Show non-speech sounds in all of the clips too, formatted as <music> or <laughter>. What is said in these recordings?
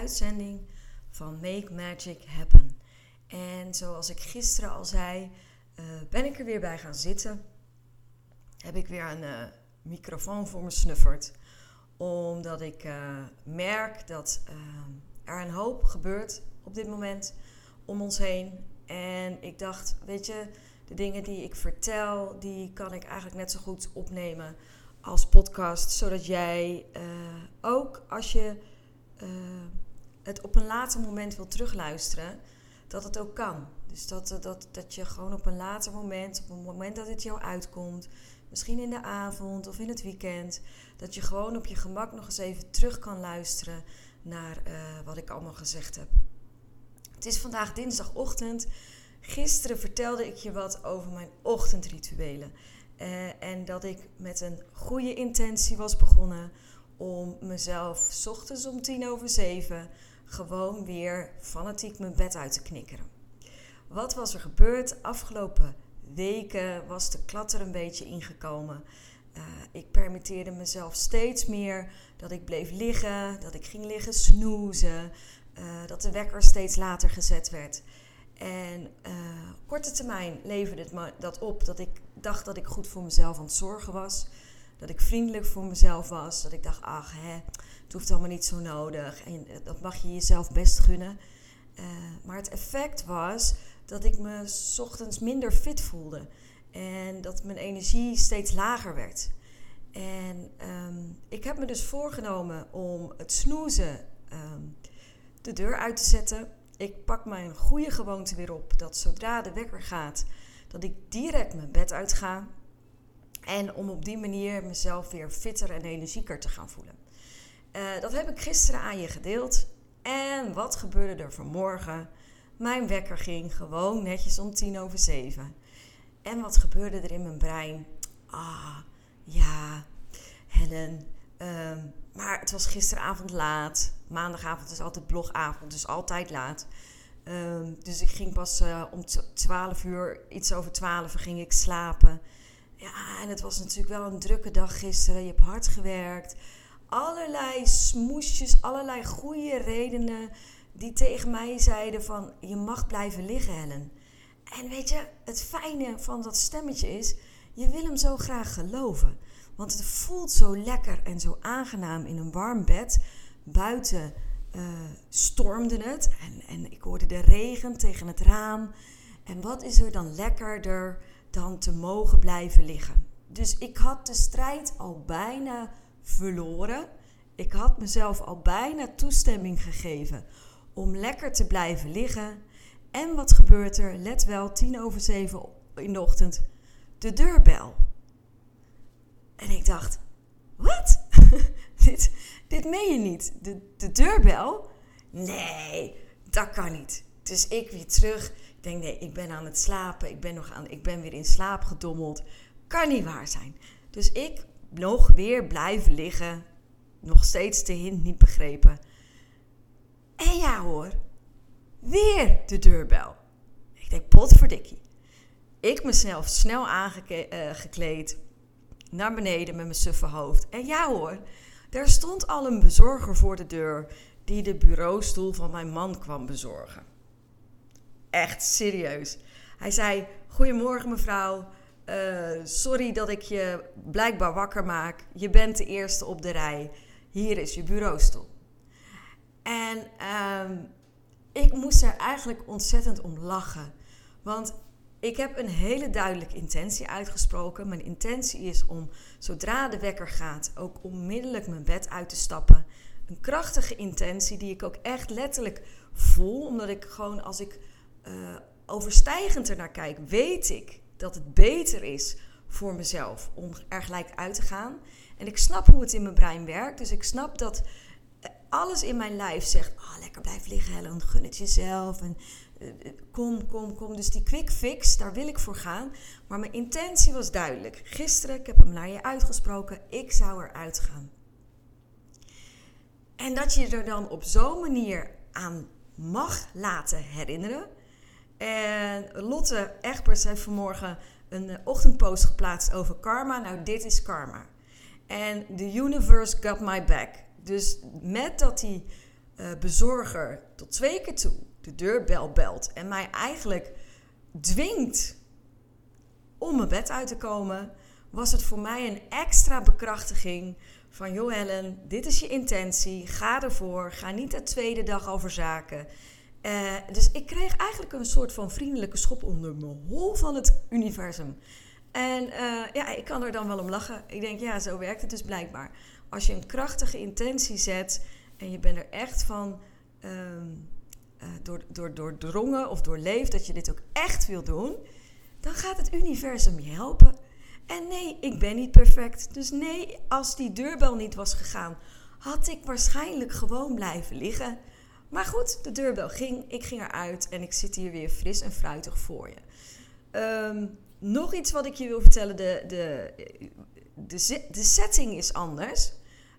Uitzending van Make Magic Happen. En zoals ik gisteren al zei, uh, ben ik er weer bij gaan zitten. Heb ik weer een uh, microfoon voor me snufferd. Omdat ik uh, merk dat er een hoop gebeurt op dit moment om ons heen. En ik dacht, weet je, de dingen die ik vertel, die kan ik eigenlijk net zo goed opnemen als podcast. Zodat jij ook als je het op een later moment wil terugluisteren, dat het ook kan. Dus dat, dat, dat je gewoon op een later moment, op een moment dat het jou uitkomt, misschien in de avond of in het weekend, dat je gewoon op je gemak nog eens even terug kan luisteren naar uh, wat ik allemaal gezegd heb. Het is vandaag dinsdagochtend. Gisteren vertelde ik je wat over mijn ochtendrituelen. Uh, en dat ik met een goede intentie was begonnen om mezelf s ochtends om tien over zeven gewoon weer fanatiek mijn bed uit te knikkeren. Wat was er gebeurd? Afgelopen weken was de klatter een beetje ingekomen. Uh, ik permitteerde mezelf steeds meer dat ik bleef liggen, dat ik ging liggen snoezen, uh, dat de wekker steeds later gezet werd. En uh, korte termijn leverde het dat op dat ik dacht dat ik goed voor mezelf aan het zorgen was. Dat ik vriendelijk voor mezelf was. Dat ik dacht, ach, hè, het hoeft allemaal niet zo nodig. En dat mag je jezelf best gunnen. Uh, maar het effect was dat ik me s ochtends minder fit voelde. En dat mijn energie steeds lager werd. En um, ik heb me dus voorgenomen om het snoezen um, de deur uit te zetten. Ik pak mijn goede gewoonte weer op. Dat zodra de wekker gaat, dat ik direct mijn bed uit ga. En om op die manier mezelf weer fitter en energieker te gaan voelen. Uh, dat heb ik gisteren aan je gedeeld. En wat gebeurde er vanmorgen? Mijn wekker ging gewoon netjes om tien over zeven. En wat gebeurde er in mijn brein? Ah, ja, Helen. Um, maar het was gisteravond laat. Maandagavond is altijd blogavond, dus altijd laat. Um, dus ik ging pas uh, om 12 uur, iets over 12 ging ik slapen. Ja, en het was natuurlijk wel een drukke dag gisteren. Je hebt hard gewerkt. Allerlei smoesjes, allerlei goede redenen die tegen mij zeiden van je mag blijven liggen, Helen. En weet je, het fijne van dat stemmetje is, je wil hem zo graag geloven. Want het voelt zo lekker en zo aangenaam in een warm bed. Buiten uh, stormde het en, en ik hoorde de regen tegen het raam. En wat is er dan lekkerder dan te mogen blijven liggen? Dus ik had de strijd al bijna verloren. Ik had mezelf al bijna toestemming gegeven om lekker te blijven liggen. En wat gebeurt er? Let wel, tien over zeven in de ochtend. De deurbel. En ik dacht, wat? <laughs> dit, dit meen je niet. De, de deurbel? Nee, dat kan niet. Dus ik weer terug. Ik denk, nee, ik ben aan het slapen. Ik ben, nog aan, ik ben weer in slaap gedommeld. Kan niet waar zijn. Dus ik nog weer blijven liggen. Nog steeds de hint niet begrepen. En ja hoor, weer de deurbel. Ik denk, potverdikkie. Ik mezelf snel aangekleed, uh, naar beneden met mijn suffe hoofd. En ja hoor, daar stond al een bezorger voor de deur die de bureaustoel van mijn man kwam bezorgen. Echt serieus. Hij zei: Goedemorgen mevrouw. Uh, sorry dat ik je blijkbaar wakker maak. Je bent de eerste op de rij. Hier is je bureaustoel. En um, ik moest er eigenlijk ontzettend om lachen. Want ik heb een hele duidelijke intentie uitgesproken. Mijn intentie is om zodra de wekker gaat ook onmiddellijk mijn bed uit te stappen. Een krachtige intentie die ik ook echt letterlijk voel. Omdat ik gewoon als ik uh, overstijgend ernaar kijk, weet ik dat het beter is voor mezelf om er gelijk uit te gaan. En ik snap hoe het in mijn brein werkt. Dus ik snap dat alles in mijn lijf zegt: oh, lekker blijf liggen, Helen, gun het jezelf. En eh, eh, kom, kom, kom. Dus die quick fix, daar wil ik voor gaan. Maar mijn intentie was duidelijk. Gisteren, ik heb hem naar je uitgesproken, ik zou eruit gaan. En dat je er dan op zo'n manier aan mag laten herinneren. En Lotte Egberts heeft vanmorgen een eh, ochtendpost geplaatst over karma. Nou, dit is karma. En the universe got my back. Dus met dat die uh, bezorger tot twee keer toe de deurbel belt en mij eigenlijk dwingt om mijn bed uit te komen, was het voor mij een extra bekrachtiging van joh Helen, dit is je intentie, ga ervoor, ga niet de tweede dag over zaken. Uh, dus ik kreeg eigenlijk een soort van vriendelijke schop onder mijn hol van het universum. En uh, ja, ik kan er dan wel om lachen. Ik denk, ja, zo werkt het dus blijkbaar. Als je een krachtige intentie zet en je bent er echt van um, uh, door, door, doordrongen of doorleefd dat je dit ook echt wil doen, dan gaat het universum je helpen. En nee, ik ben niet perfect. Dus nee, als die deurbel niet was gegaan, had ik waarschijnlijk gewoon blijven liggen. Maar goed, de deurbel ging, ik ging eruit en ik zit hier weer fris en fruitig voor je. Um, nog iets wat ik je wil vertellen. De, de, de, de setting is anders.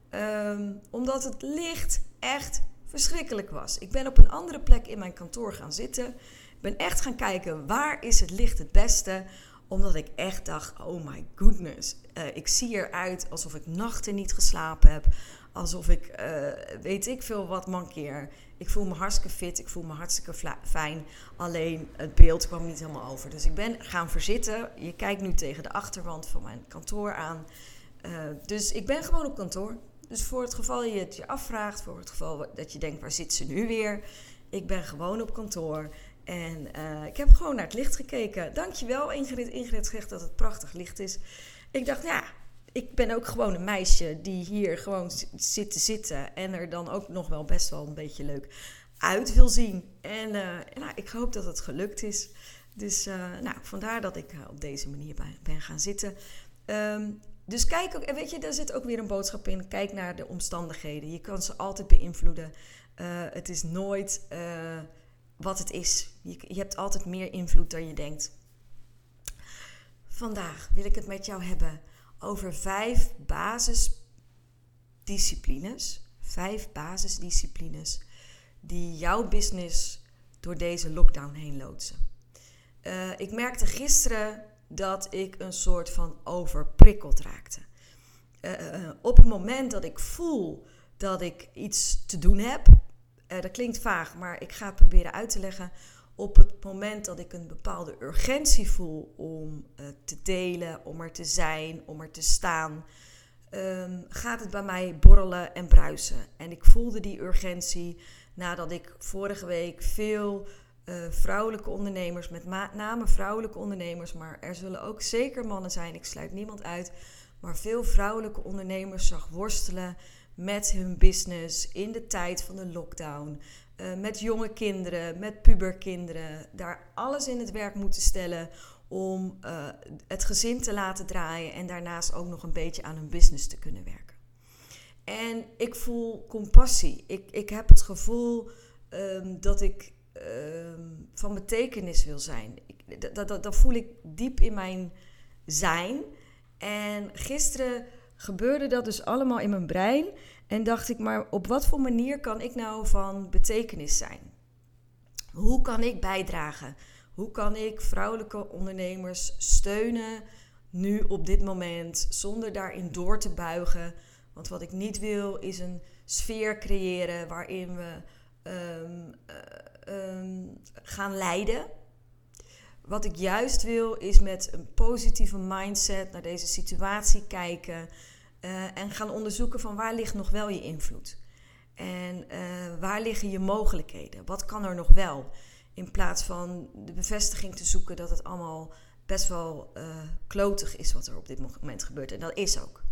Um, omdat het licht echt verschrikkelijk was. Ik ben op een andere plek in mijn kantoor gaan zitten. Ik ben echt gaan kijken waar is het licht het beste. Omdat ik echt dacht, oh my goodness. Uh, ik zie eruit alsof ik nachten niet geslapen heb. Alsof ik, uh, weet ik veel wat mankeer. Ik voel me hartstikke fit, ik voel me hartstikke fijn. Alleen het beeld kwam niet helemaal over. Dus ik ben gaan verzitten. Je kijkt nu tegen de achterwand van mijn kantoor aan. Uh, dus ik ben gewoon op kantoor. Dus voor het geval je het je afvraagt, voor het geval dat je denkt, waar zit ze nu weer? Ik ben gewoon op kantoor. En uh, ik heb gewoon naar het licht gekeken. Dankjewel Ingrid. Ingrid zegt dat het prachtig licht is. Ik dacht, ja, ik ben ook gewoon een meisje die hier gewoon zit te zitten. En er dan ook nog wel best wel een beetje leuk uit wil zien. En nou, ik hoop dat het gelukt is. Dus uh, nou, vandaar dat ik op deze manier ben gaan zitten. Um, dus kijk ook, en weet je, daar zit ook weer een boodschap in. Kijk naar de omstandigheden. Je kan ze altijd beïnvloeden. Het is nooit wat het is. Je, je hebt altijd meer invloed dan je denkt. Vandaag wil ik het met jou hebben over vijf basisdisciplines. Vijf basisdisciplines die jouw business door deze lockdown heen loodsen. Uh, ik merkte gisteren dat ik een soort van overprikkeld raakte. Uh, op het moment dat ik voel dat ik iets te doen heb, dat klinkt vaag, maar ik ga het proberen uit te leggen. Op het moment dat ik een bepaalde urgentie voel om uh, te delen, om er te zijn, om er te staan, um, gaat het bij mij borrelen en bruisen. En ik voelde die urgentie nadat ik vorige week veel uh, vrouwelijke ondernemers, met name vrouwelijke ondernemers, maar er zullen ook zeker mannen zijn, ik sluit niemand uit, maar veel vrouwelijke ondernemers zag worstelen met hun business in de tijd van de lockdown. Uh, met jonge kinderen, met puberkinderen, daar alles in het werk moeten stellen om uh, het gezin te laten draaien en daarnaast ook nog een beetje aan hun business te kunnen werken. En ik voel compassie. Ik, ik heb het gevoel um, dat ik Ehm, van betekenis wil zijn. Ik, dat, dat, dat voel ik diep in mijn zijn. En gisteren gebeurde dat dus allemaal in mijn brein. En dacht ik, maar op wat voor manier kan ik nou van betekenis zijn? Hoe kan ik bijdragen? Hoe kan ik vrouwelijke ondernemers steunen nu op dit moment zonder daarin door te buigen? Want wat ik niet wil is een sfeer creëren waarin we um, um, gaan leiden. Wat ik juist wil is met een positieve mindset naar deze situatie kijken uh, en gaan onderzoeken van waar ligt nog wel je invloed. En uh, waar liggen je mogelijkheden? Wat kan er nog wel? In plaats van de bevestiging te zoeken dat het allemaal best wel uh, klotig is wat er op dit moment gebeurt. En dat is ook.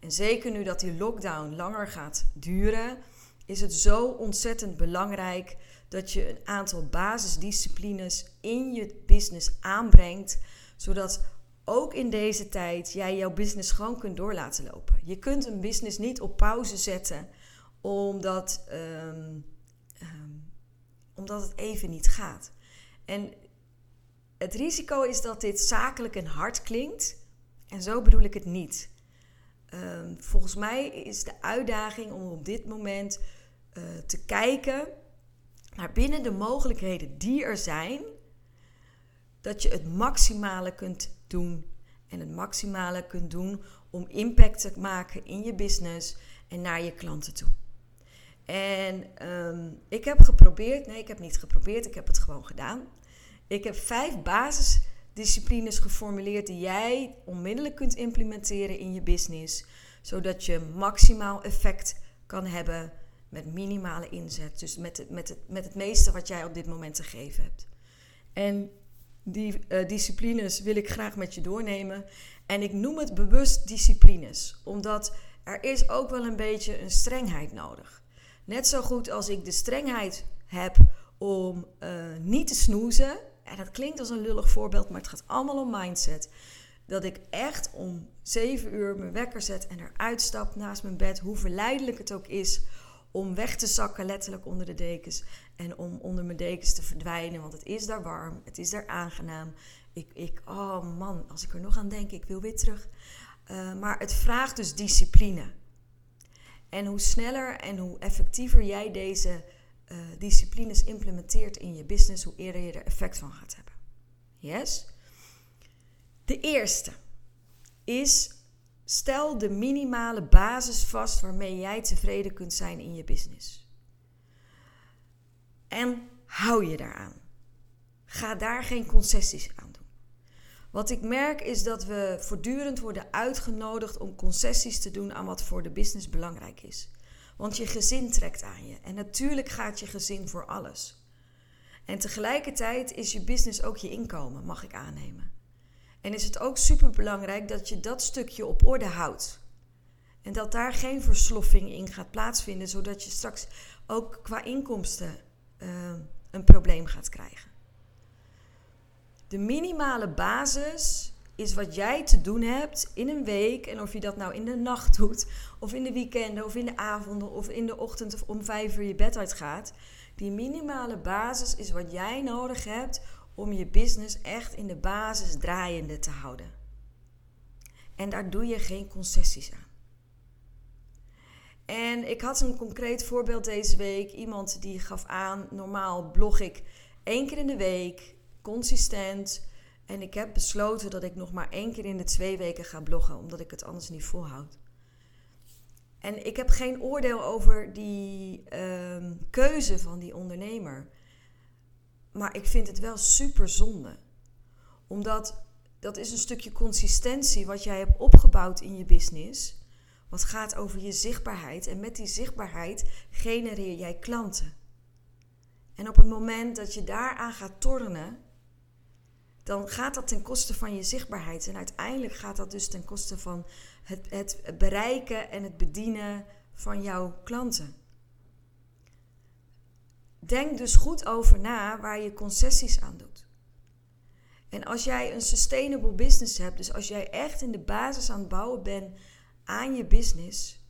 En zeker nu dat die lockdown langer gaat duren, is het zo ontzettend belangrijk dat je een aantal basisdisciplines in je business aanbrengt, Zodat ook in deze tijd jij jouw business gewoon kunt door laten lopen. Je kunt een business niet op pauze zetten omdat, ehm, ehm, omdat het even niet gaat. En het risico is dat dit zakelijk en hard klinkt. En zo bedoel ik het niet. Ehm, volgens mij is de uitdaging om op dit moment uh, te kijken naar binnen de mogelijkheden die er zijn, dat je het maximale kunt doen. En het maximale kunt doen om impact te maken in je business en naar je klanten toe. En um, ik heb geprobeerd, nee, ik heb niet geprobeerd, ik heb het gewoon gedaan. Ik heb vijf basisdisciplines geformuleerd die jij onmiddellijk kunt implementeren in je business, zodat je maximaal effect kan hebben met minimale inzet. Dus met het, met met het meeste wat jij op dit moment te geven hebt. En die uh, disciplines wil ik graag met je doornemen. En ik noem het bewust disciplines, omdat er is ook wel een beetje een strengheid nodig. Net zo goed als ik de strengheid heb om uh, niet te snoezen. En dat klinkt als een lullig voorbeeld, maar het gaat allemaal om mindset. Dat ik echt om 7 uur mijn wekker zet en eruit stap naast mijn bed, hoe verleidelijk het ook is om weg te zakken, letterlijk onder de dekens. En om onder mijn dekens te verdwijnen, want het is daar warm, het is daar aangenaam. Ik, ik oh man, als ik er nog aan denk, ik wil weer terug. Uh, maar het vraagt dus discipline. En hoe sneller en hoe effectiever jij deze uh, disciplines implementeert in je business, hoe eerder je er effect van gaat hebben. Yes? De eerste is Stel de minimale basis vast waarmee jij tevreden kunt zijn in je business. En hou je daaraan. Ga daar geen concessies aan doen. Wat ik merk is dat we voortdurend worden uitgenodigd om concessies te doen aan wat voor de business belangrijk is. Want je gezin trekt aan je. En natuurlijk gaat je gezin voor alles. En tegelijkertijd is je business ook je inkomen, mag ik aannemen. En is het ook super belangrijk dat je dat stukje op orde houdt. En dat daar geen versloffing in gaat plaatsvinden, zodat je straks ook qua inkomsten uh, een probleem gaat krijgen. De minimale basis is wat jij te doen hebt in een week. En of je dat nou in de nacht doet, of in de weekenden, of in de avonden, of in de ochtend of om vijf uur je bed uitgaat. Die minimale basis is wat jij nodig hebt om je business echt in de basis draaiende te houden. En daar doe je geen concessies aan. En ik had een concreet voorbeeld deze week. Iemand die gaf aan, normaal blog ik één keer in de week, consistent. En ik heb besloten dat ik nog maar één keer in de twee weken ga bloggen, omdat ik het anders niet volhoud. En ik heb geen oordeel over die uh, keuze van die ondernemer. Maar ik vind het wel super zonde. Omdat dat is een stukje consistentie wat jij hebt opgebouwd in je business. Wat gaat over je zichtbaarheid. En met die zichtbaarheid genereer jij klanten. En op het moment dat je daaraan gaat tornen, dan gaat dat ten koste van je zichtbaarheid. En uiteindelijk gaat dat dus ten koste van het, het bereiken en het bedienen van jouw klanten. Denk dus goed over na waar je concessies aan doet. En als jij een sustainable business hebt, dus als jij echt in de basis aan het bouwen bent aan je business,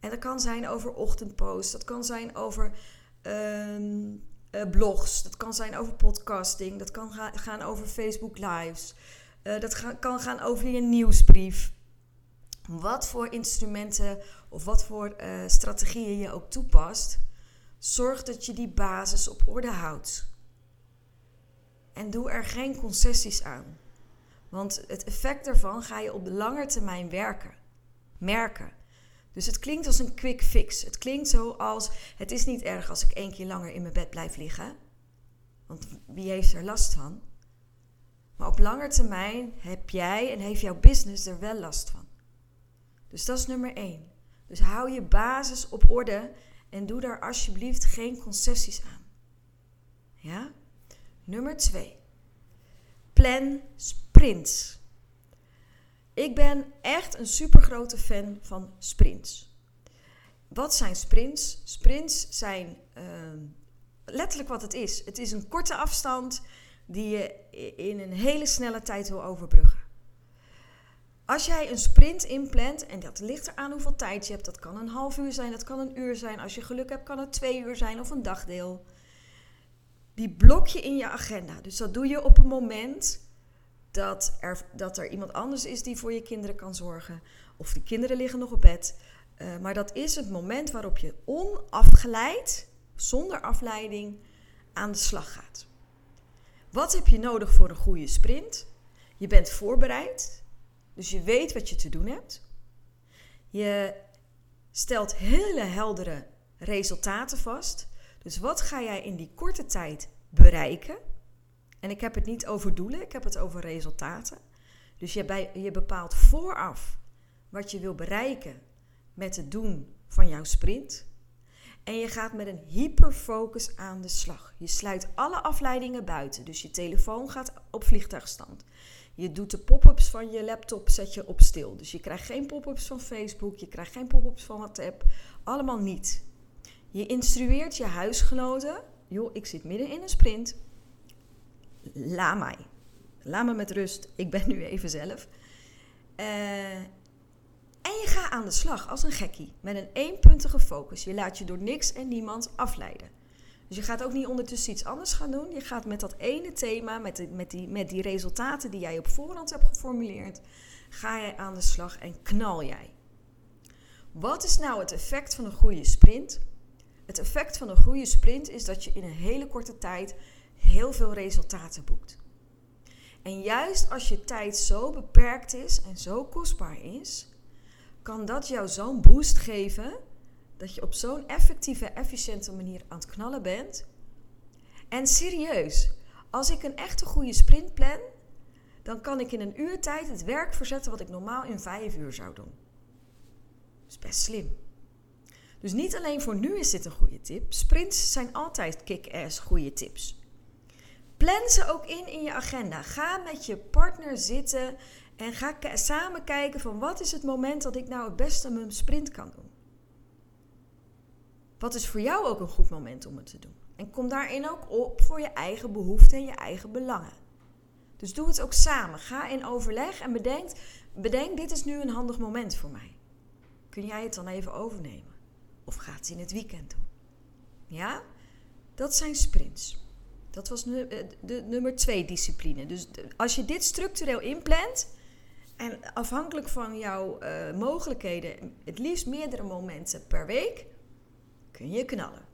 en dat kan zijn over ochtendposts, dat kan zijn over ehm, eh, blogs, dat kan zijn over podcasting, dat kan gaan over Facebook Lives, uh, dat kan gaan over je nieuwsbrief. Wat voor instrumenten of wat voor uh, strategieën je ook toepast, Zorg dat je die basis op orde houdt. En doe er geen concessies aan. Want het effect daarvan ga je op de lange termijn werken, merken. Dus het klinkt als een quick fix. Het klinkt zo als: het is niet erg als ik één keer langer in mijn bed blijf liggen. Want wie heeft er last van? Maar op lange termijn heb jij en heeft jouw business er wel last van. Dus dat is nummer één. Dus hou je basis op orde en doe daar alsjeblieft geen concessies aan. Ja? Nummer 2. Plan sprints. Ik ben echt een super grote fan van sprints. Wat zijn sprints? Sprints zijn uh, letterlijk wat het is. Het is een korte afstand die je in een hele snelle tijd wil overbruggen. Als jij een sprint inplant, en dat ligt eraan hoeveel tijd je hebt, dat kan een half uur zijn, dat kan een uur zijn. Als je geluk hebt, kan het twee uur zijn of een dagdeel. Die blok je in je agenda. Dus dat doe je op een moment dat er, dat er iemand anders is die voor je kinderen kan zorgen. Of de kinderen liggen nog op bed. Uh, maar dat is het moment waarop je onafgeleid, zonder afleiding, aan de slag gaat. Wat heb je nodig voor een goede sprint? Je bent voorbereid, dus je weet wat je te doen hebt. Je stelt hele heldere resultaten vast. Dus wat ga jij in die korte tijd bereiken? En ik heb het niet over doelen, ik heb het over resultaten. Dus je, bepaalt vooraf wat je wil bereiken met het doen van jouw sprint. En je gaat met een hyperfocus aan de slag. Je sluit alle afleidingen buiten. Dus je telefoon gaat op vliegtuigstand. Je doet de pop-ups van je laptop, zet je op stil. Dus je krijgt geen pop-ups van Facebook, je krijgt geen pop-ups van WhatsApp. Allemaal niet. Je instrueert je huisgenoten. Joh, ik zit midden in een sprint. Laat mij. Laat me met rust. Ik ben nu even zelf. Uh, en je gaat aan de slag als een gekkie. Met een eenpuntige focus. Je laat je door niks en niemand afleiden. Dus je gaat ook niet ondertussen iets anders gaan doen. Je gaat met dat ene thema, met, de, met, die, met die resultaten die jij op voorhand hebt geformuleerd, ga jij aan de slag en knal jij. Wat is nou het effect van een goede sprint? Het effect van een goede sprint is dat je in een hele korte tijd heel veel resultaten boekt. En juist als je tijd zo beperkt is en zo kostbaar is, kan dat jou zo'n boost geven dat je op zo'n effectieve, efficiënte manier aan het knallen bent. En serieus, als ik een echte goede sprint plan, dan kan ik in een uur tijd het werk verzetten wat ik normaal in vijf uur zou doen. Dat is best slim. Dus niet alleen voor nu is dit een goede tip. Sprints zijn altijd kick-ass goede tips. Plan ze ook in in je agenda. Ga met je partner zitten en ga samen kijken van wat is het moment dat ik nou het beste mijn sprint kan doen. Wat is voor jou ook een goed moment om het te doen? En kom daarin ook op voor je eigen behoeften en je eigen belangen. Dus doe het ook samen. Ga in overleg en bedenk, bedenk dit is nu een handig moment voor mij. Kun jij het dan even overnemen? Of gaat het in het weekend doen? Ja? Dat zijn sprints. Dat was nu, eh, de, nummer twee discipline. Dus als je dit structureel inplant, en afhankelijk van jouw uh, mogelijkheden, het liefst meerdere momenten per week, kun je knallen.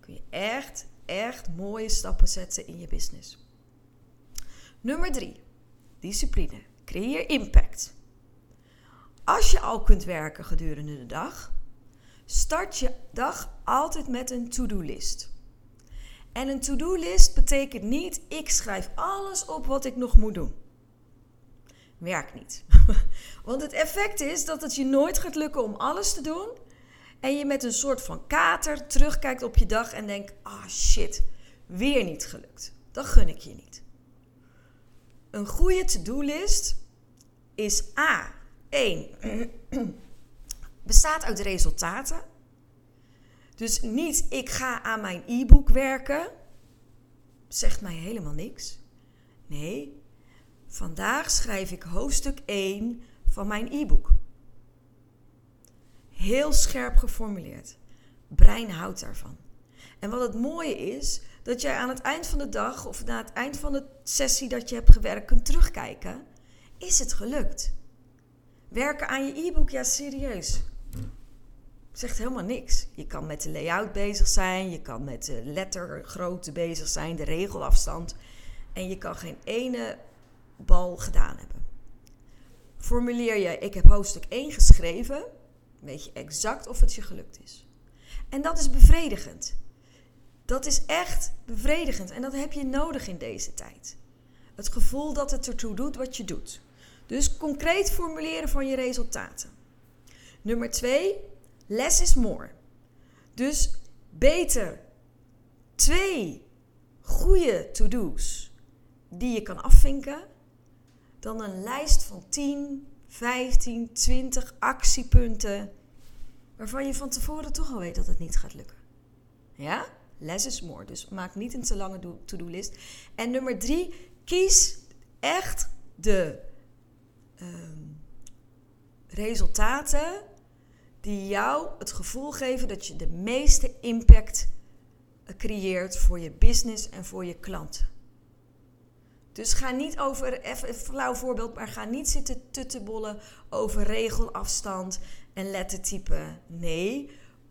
Kun je echt, echt mooie stappen zetten in je business. Nummer drie, discipline. Creëer impact. Als je al kunt werken gedurende de dag, start je dag altijd met een to-do-list. En een to-do-list betekent niet ik schrijf alles op wat ik nog moet doen. Werkt niet. <laughs> Want het effect is dat het je nooit gaat lukken om alles te doen. En je met een soort van kater terugkijkt op je dag en denkt: ah oh shit, weer niet gelukt. Dat gun ik je niet. Een goede to-do-list is A. 1. <clears throat> bestaat uit resultaten. Dus niet ik ga aan mijn e-book werken. Zegt mij helemaal niks. Nee, vandaag schrijf ik hoofdstuk 1 van mijn e-book. Heel scherp geformuleerd. Brein houdt daarvan. En wat het mooie is, dat jij aan het eind van de dag of na het eind van de sessie dat je hebt gewerkt kunt terugkijken. Is het gelukt? Werken aan je e-book, ja serieus zegt helemaal niks. Je kan met de layout bezig zijn, je kan met de lettergrootte bezig zijn, de regelafstand. En je kan geen ene bal gedaan hebben. Formuleer je, ik heb hoofdstuk 1 geschreven, weet je exact of het je gelukt is. En dat is bevredigend. Dat is echt bevredigend en dat heb je nodig in deze tijd. Het gevoel dat het ertoe doet wat je doet. Dus concreet formuleren van je resultaten. Nummer 2, Less is more. Dus beter twee goede to-do's die je kan afvinken dan een lijst van 10, 15, 20 actiepunten waarvan je van tevoren toch al weet dat het niet gaat lukken. Ja? Less is more. Dus maak niet een te lange to-do-list. En nummer drie, kies echt de ehm, resultaten die jou het gevoel geven dat je de meeste impact creëert voor je business en voor je klanten. Dus ga niet over, even een flauw voorbeeld, maar ga niet zitten tuttebollen over regelafstand en lettertype. Nee,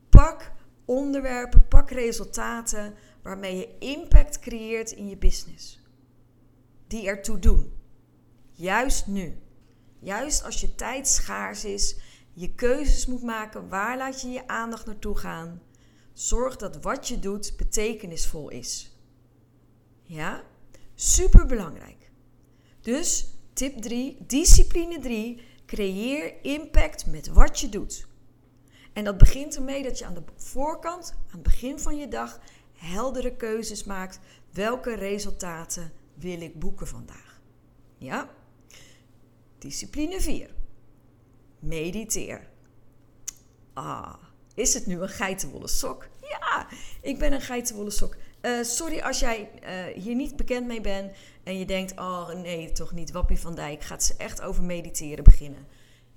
pak onderwerpen, pak resultaten waarmee je impact creëert in je business. Die ertoe doen. Juist nu. Juist als je tijd schaars is, je keuzes moet maken, waar laat je je aandacht naartoe gaan. Zorg dat wat je doet betekenisvol is. Ja? Super belangrijk. Dus tip 3, discipline 3, creëer impact met wat je doet. En dat begint ermee dat je aan de voorkant, aan het begin van je dag, heldere keuzes maakt. Welke resultaten wil ik boeken vandaag? Ja? Discipline 4. Mediteer. Ah, is het nu een geitenwolle sok? Ja, ik ben een geitenwolle sok. Uh, sorry als jij uh, hier niet bekend mee bent en je denkt: oh nee, toch niet. Wappie van Dijk gaat ze echt over mediteren beginnen.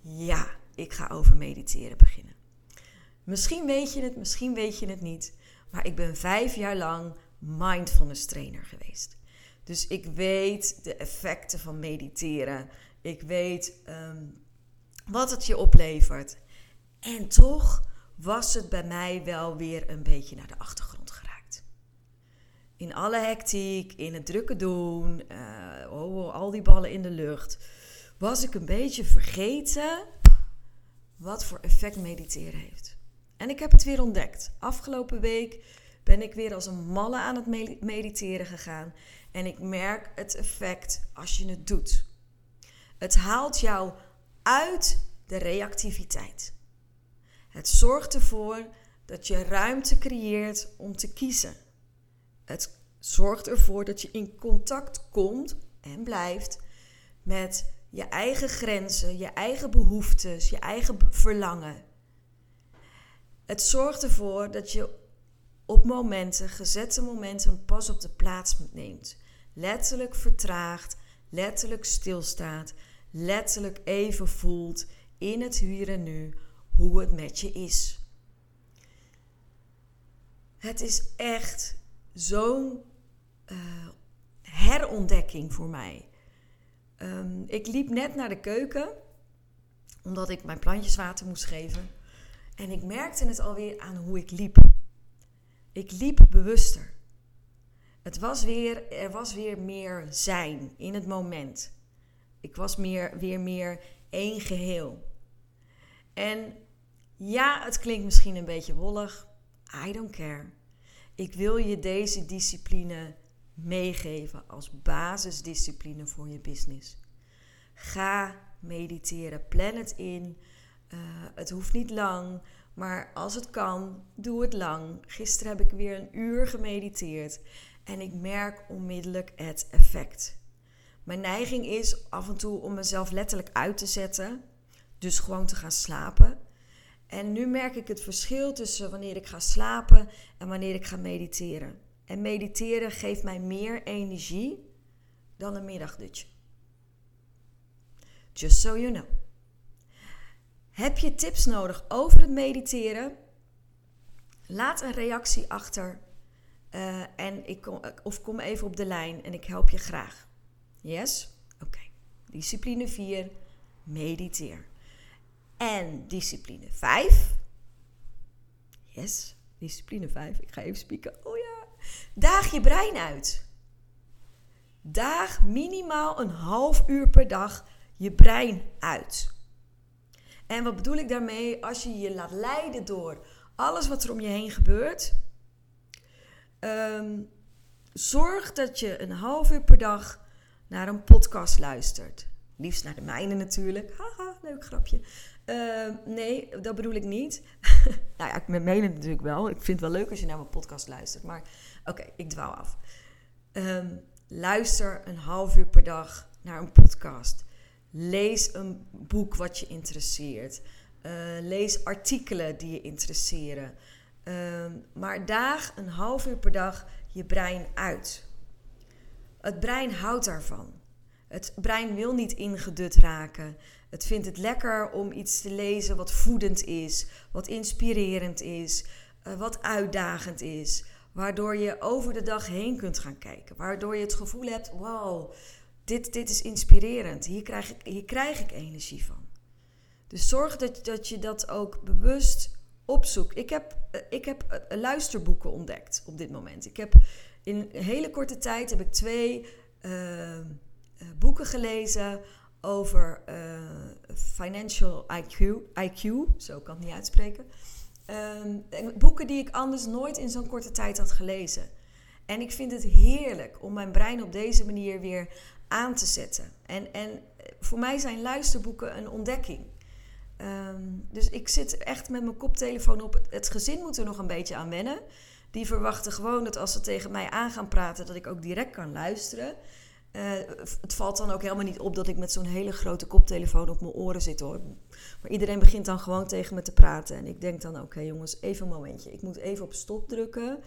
Ja, ik ga over mediteren beginnen. Misschien weet je het, misschien weet je het niet. Maar ik ben vijf jaar lang mindfulness trainer geweest. Dus ik weet de effecten van mediteren. Ik weet um, wat het je oplevert. En toch was het bij mij wel weer een beetje naar de achtergrond. In alle hectiek, in het drukke doen, uh, oh, al die ballen in de lucht, was ik een beetje vergeten wat voor effect mediteren heeft. En ik heb het weer ontdekt. Afgelopen week ben ik weer als een malle aan het mediteren gegaan. En ik merk het effect als je het doet. Het haalt jou uit de reactiviteit. Het zorgt ervoor dat je ruimte creëert om te kiezen. Het zorgt ervoor dat je in contact komt en blijft met je eigen grenzen, je eigen behoeftes, je eigen verlangen. Het zorgt ervoor dat je op momenten, gezette momenten, pas op de plaats neemt. Letterlijk vertraagt, letterlijk stilstaat, letterlijk even voelt in het hier en nu hoe het met je is. Het is echt zo'n uh, herontdekking voor mij. Um, ik liep net naar de keuken, omdat ik mijn plantjes water moest geven. En ik merkte het alweer aan hoe ik liep. Ik liep bewuster. Het was weer, er was weer meer zijn in het moment. Ik was meer, weer meer één geheel. En ja, het klinkt misschien een beetje wollig. I don't care. Ik wil je deze discipline meegeven als basisdiscipline voor je business. Ga mediteren. Plan het in. Uh, het hoeft niet lang, maar als het kan, doe het lang. Gisteren heb ik weer een uur gemediteerd en ik merk onmiddellijk het effect. Mijn neiging is af en toe om mezelf letterlijk uit te zetten, dus gewoon te gaan slapen. En nu merk ik het verschil tussen wanneer ik ga slapen en wanneer ik ga mediteren. En mediteren geeft mij meer energie dan een middagdutje. Just so you know. Heb je tips nodig over het mediteren? Laat een reactie achter. Uh, en ik kom, of kom even op de lijn en ik help je graag. Yes? Oké. Discipline 4. Mediteer. En discipline 5. Yes, discipline 5. Ik ga even spieken. Oh ja. Daag je brein uit. Daag minimaal een half uur per dag je brein uit. En wat bedoel ik daarmee? Als je je laat leiden door alles wat er om je heen gebeurt. Um, zorg dat je een half uur per dag naar een podcast luistert. Liefst naar de mijne natuurlijk. Haha, leuk grapje. Uh, nee, dat bedoel ik niet. <laughs> nou ja, met mailen natuurlijk wel. Ik vind het wel leuk als je naar mijn podcast luistert. Maar oké, ik dwaal af. Um, luister een half uur per dag naar een podcast. Lees een boek wat je interesseert. Uh, lees artikelen die je interesseren. Ehm, maar daag een half uur per dag je brein uit. Het brein houdt daarvan. Het brein wil niet ingedut raken. Het vindt het lekker om iets te lezen wat voedend is, wat inspirerend is, uh, wat uitdagend is. Waardoor je over de dag heen kunt gaan kijken. Waardoor je het gevoel hebt: wow, dit, dit is inspirerend. Hier krijg, ik, hier krijg ik energie van. Dus zorg dat, dat je dat ook bewust opzoekt. Ik heb, eh, ik heb eh, luisterboeken ontdekt op dit moment. Ik heb in een hele korte tijd heb ik twee uh, boeken gelezen over uh, financial IQ, IQ. Zo kan het niet uitspreken. Um, boeken die ik anders nooit in zo'n korte tijd had gelezen. En ik vind het heerlijk om mijn brein op deze manier weer aan te zetten. En, en voor mij zijn luisterboeken een ontdekking. Um, dus ik zit echt met mijn koptelefoon op. Het gezin moet er nog een beetje aan wennen. Die verwachten gewoon dat als ze tegen mij aan gaan praten, dat ik ook direct kan luisteren. Uh, het valt dan ook helemaal niet op dat ik met zo'n hele grote koptelefoon op mijn oren zit hoor. Maar iedereen begint dan gewoon tegen me te praten. En ik denk dan, oké jongens, even een momentje. Ik moet even op stop drukken.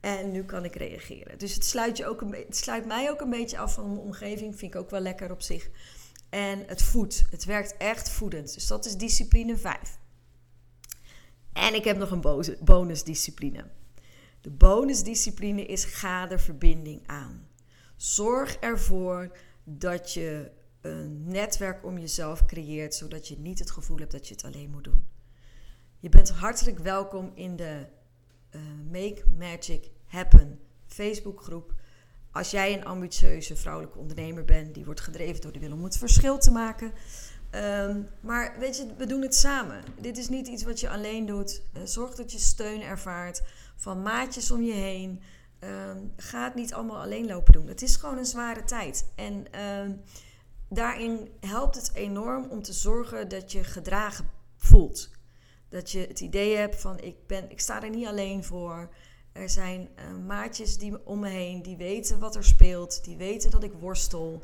En nu kan ik reageren. Dus het sluit, je ook het sluit mij ook een beetje af van mijn omgeving. Vind ik ook wel lekker op zich. En het voedt. Het werkt echt voedend. Dus dat is discipline 5. En ik heb nog een bonusdiscipline. De bonusdiscipline is ga verbinding aan. Zorg ervoor dat je een netwerk om jezelf creëert, zodat je niet het gevoel hebt dat je het alleen moet doen. Je bent hartelijk welkom in de uh, Make Magic Happen Facebookgroep. Als jij een ambitieuze vrouwelijke ondernemer bent, die wordt gedreven door de wil om het verschil te maken. Um, maar weet je, we doen het samen. Dit is niet iets wat je alleen doet. Uh, zorg dat je steun ervaart van maatjes om je heen. Um, ga het niet allemaal alleen lopen doen. Het is gewoon een zware tijd. En uh, daarin helpt het enorm om te zorgen dat je gedragen voelt. Dat je het idee hebt van ik, ben, ik sta er niet alleen voor. Er zijn uh, maatjes die om me heen die weten wat er speelt. Die weten dat ik worstel.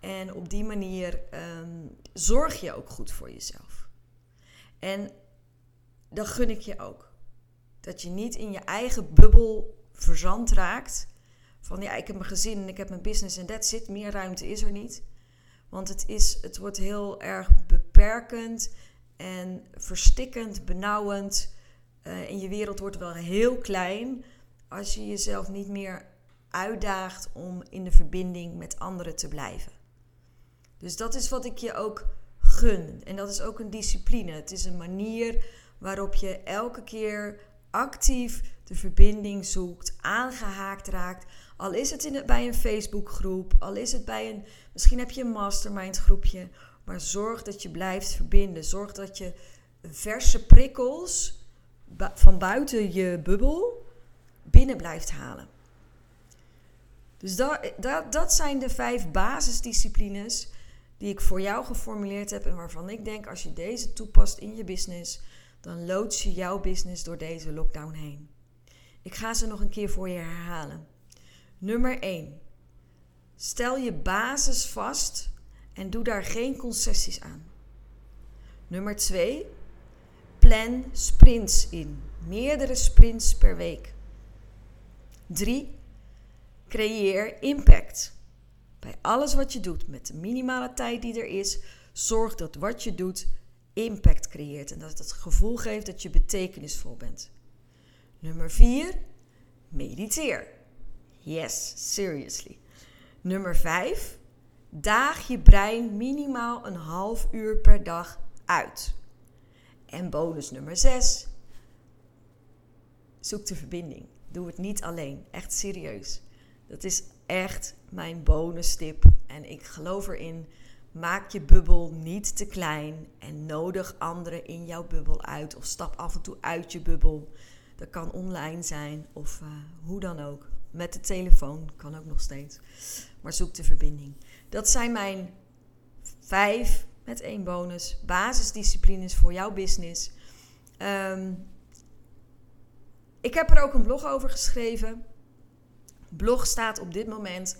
En op die manier um, zorg je ook goed voor jezelf. En dat gun ik je ook. Dat je niet in je eigen bubbel verzand raakt. Van ja, ik heb mijn gezin en ik heb mijn business en dat zit. Meer ruimte is er niet. Want het, is, het wordt heel erg beperkend en verstikkend, benauwend. Uh, en je wereld wordt wel heel klein als je jezelf niet meer uitdaagt om in de verbinding met anderen te blijven. Dus dat is wat ik je ook gun. En dat is ook een discipline. Het is een manier waarop je elke keer actief de verbinding zoekt, aangehaakt raakt. Al is het in, bij een Facebookgroep, al is het bij een, misschien heb je een mastermind groepje. Maar zorg dat je blijft verbinden. Zorg dat je verse prikkels van buiten je bubbel binnen blijft halen. Dus dat, dat, dat zijn de vijf basisdisciplines die ik voor jou geformuleerd heb en waarvan ik denk als je deze toepast in je business, dan loods je jouw business door deze lockdown heen. Ik ga ze nog een keer voor je herhalen. Nummer 1. Stel je basis vast en doe daar geen concessies aan. Nummer 2. Plan sprints in. Meerdere sprints per week. 3. Creëer impact. Bij alles wat je doet, met de minimale tijd die er is, zorg dat wat je doet impact creëert en dat het het gevoel geeft dat je betekenisvol bent. Nummer 4. Mediteer. Yes, seriously. Nummer 5. Daag je brein minimaal een half uur per dag uit. En bonus nummer 6. Zoek de verbinding. Doe het niet alleen. Echt serieus. Dat is echt mijn bonus tip. En ik geloof erin. Maak je bubbel niet te klein en nodig anderen in jouw bubbel uit. Of stap af en toe uit je bubbel. Dat kan online zijn of uh, hoe dan ook. Met de telefoon kan ook nog steeds. Maar zoek de verbinding. Dat zijn mijn vijf met één bonus basisdisciplines voor jouw business. Um, ik heb er ook een blog over geschreven. Blog staat op dit moment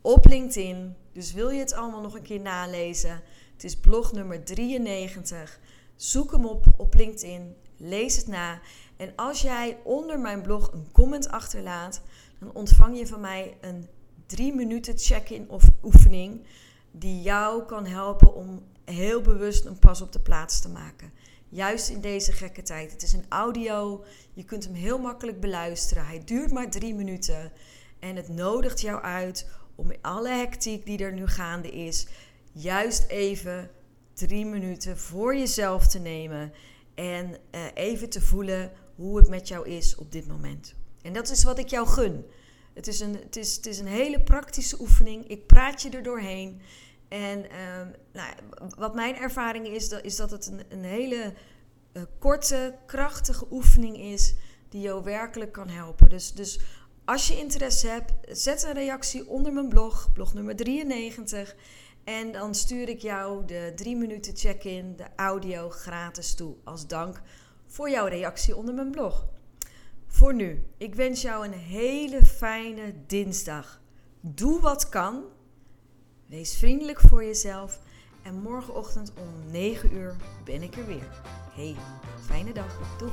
op LinkedIn. Dus wil je het allemaal nog een keer nalezen? Het is blog nummer 93. Zoek hem op op LinkedIn. lees het na. En als jij onder mijn blog een comment achterlaat, dan ontvang je van mij een drie minuten check-in of oefening die jou kan helpen om heel bewust een pas op de plaats te maken. Juist in deze gekke tijd. Het is een audio, je kunt hem heel makkelijk beluisteren. Hij duurt maar drie minuten en het nodigt jou uit om alle hectiek die er nu gaande is, juist even drie minuten voor jezelf te nemen en uh, even te voelen hoe het met jou is op dit moment. En dat is wat ik jou gun. Het is een, het is, het is een hele praktische oefening. Ik praat je er doorheen. En uh, nou, wat mijn ervaring is, is dat het een, een hele uh, korte, krachtige oefening is die jou werkelijk kan helpen. Dus, dus als je interesse hebt, zet een reactie onder mijn blog, blog nummer 93. En dan stuur ik jou de 3 minuten check-in, de audio gratis toe als dank voor jouw reactie onder mijn blog. Voor nu, ik wens jou een hele fijne dinsdag. Doe wat kan. Wees vriendelijk voor jezelf. En morgenochtend om 9 uur ben ik er weer. Hey, fijne dag. Doei.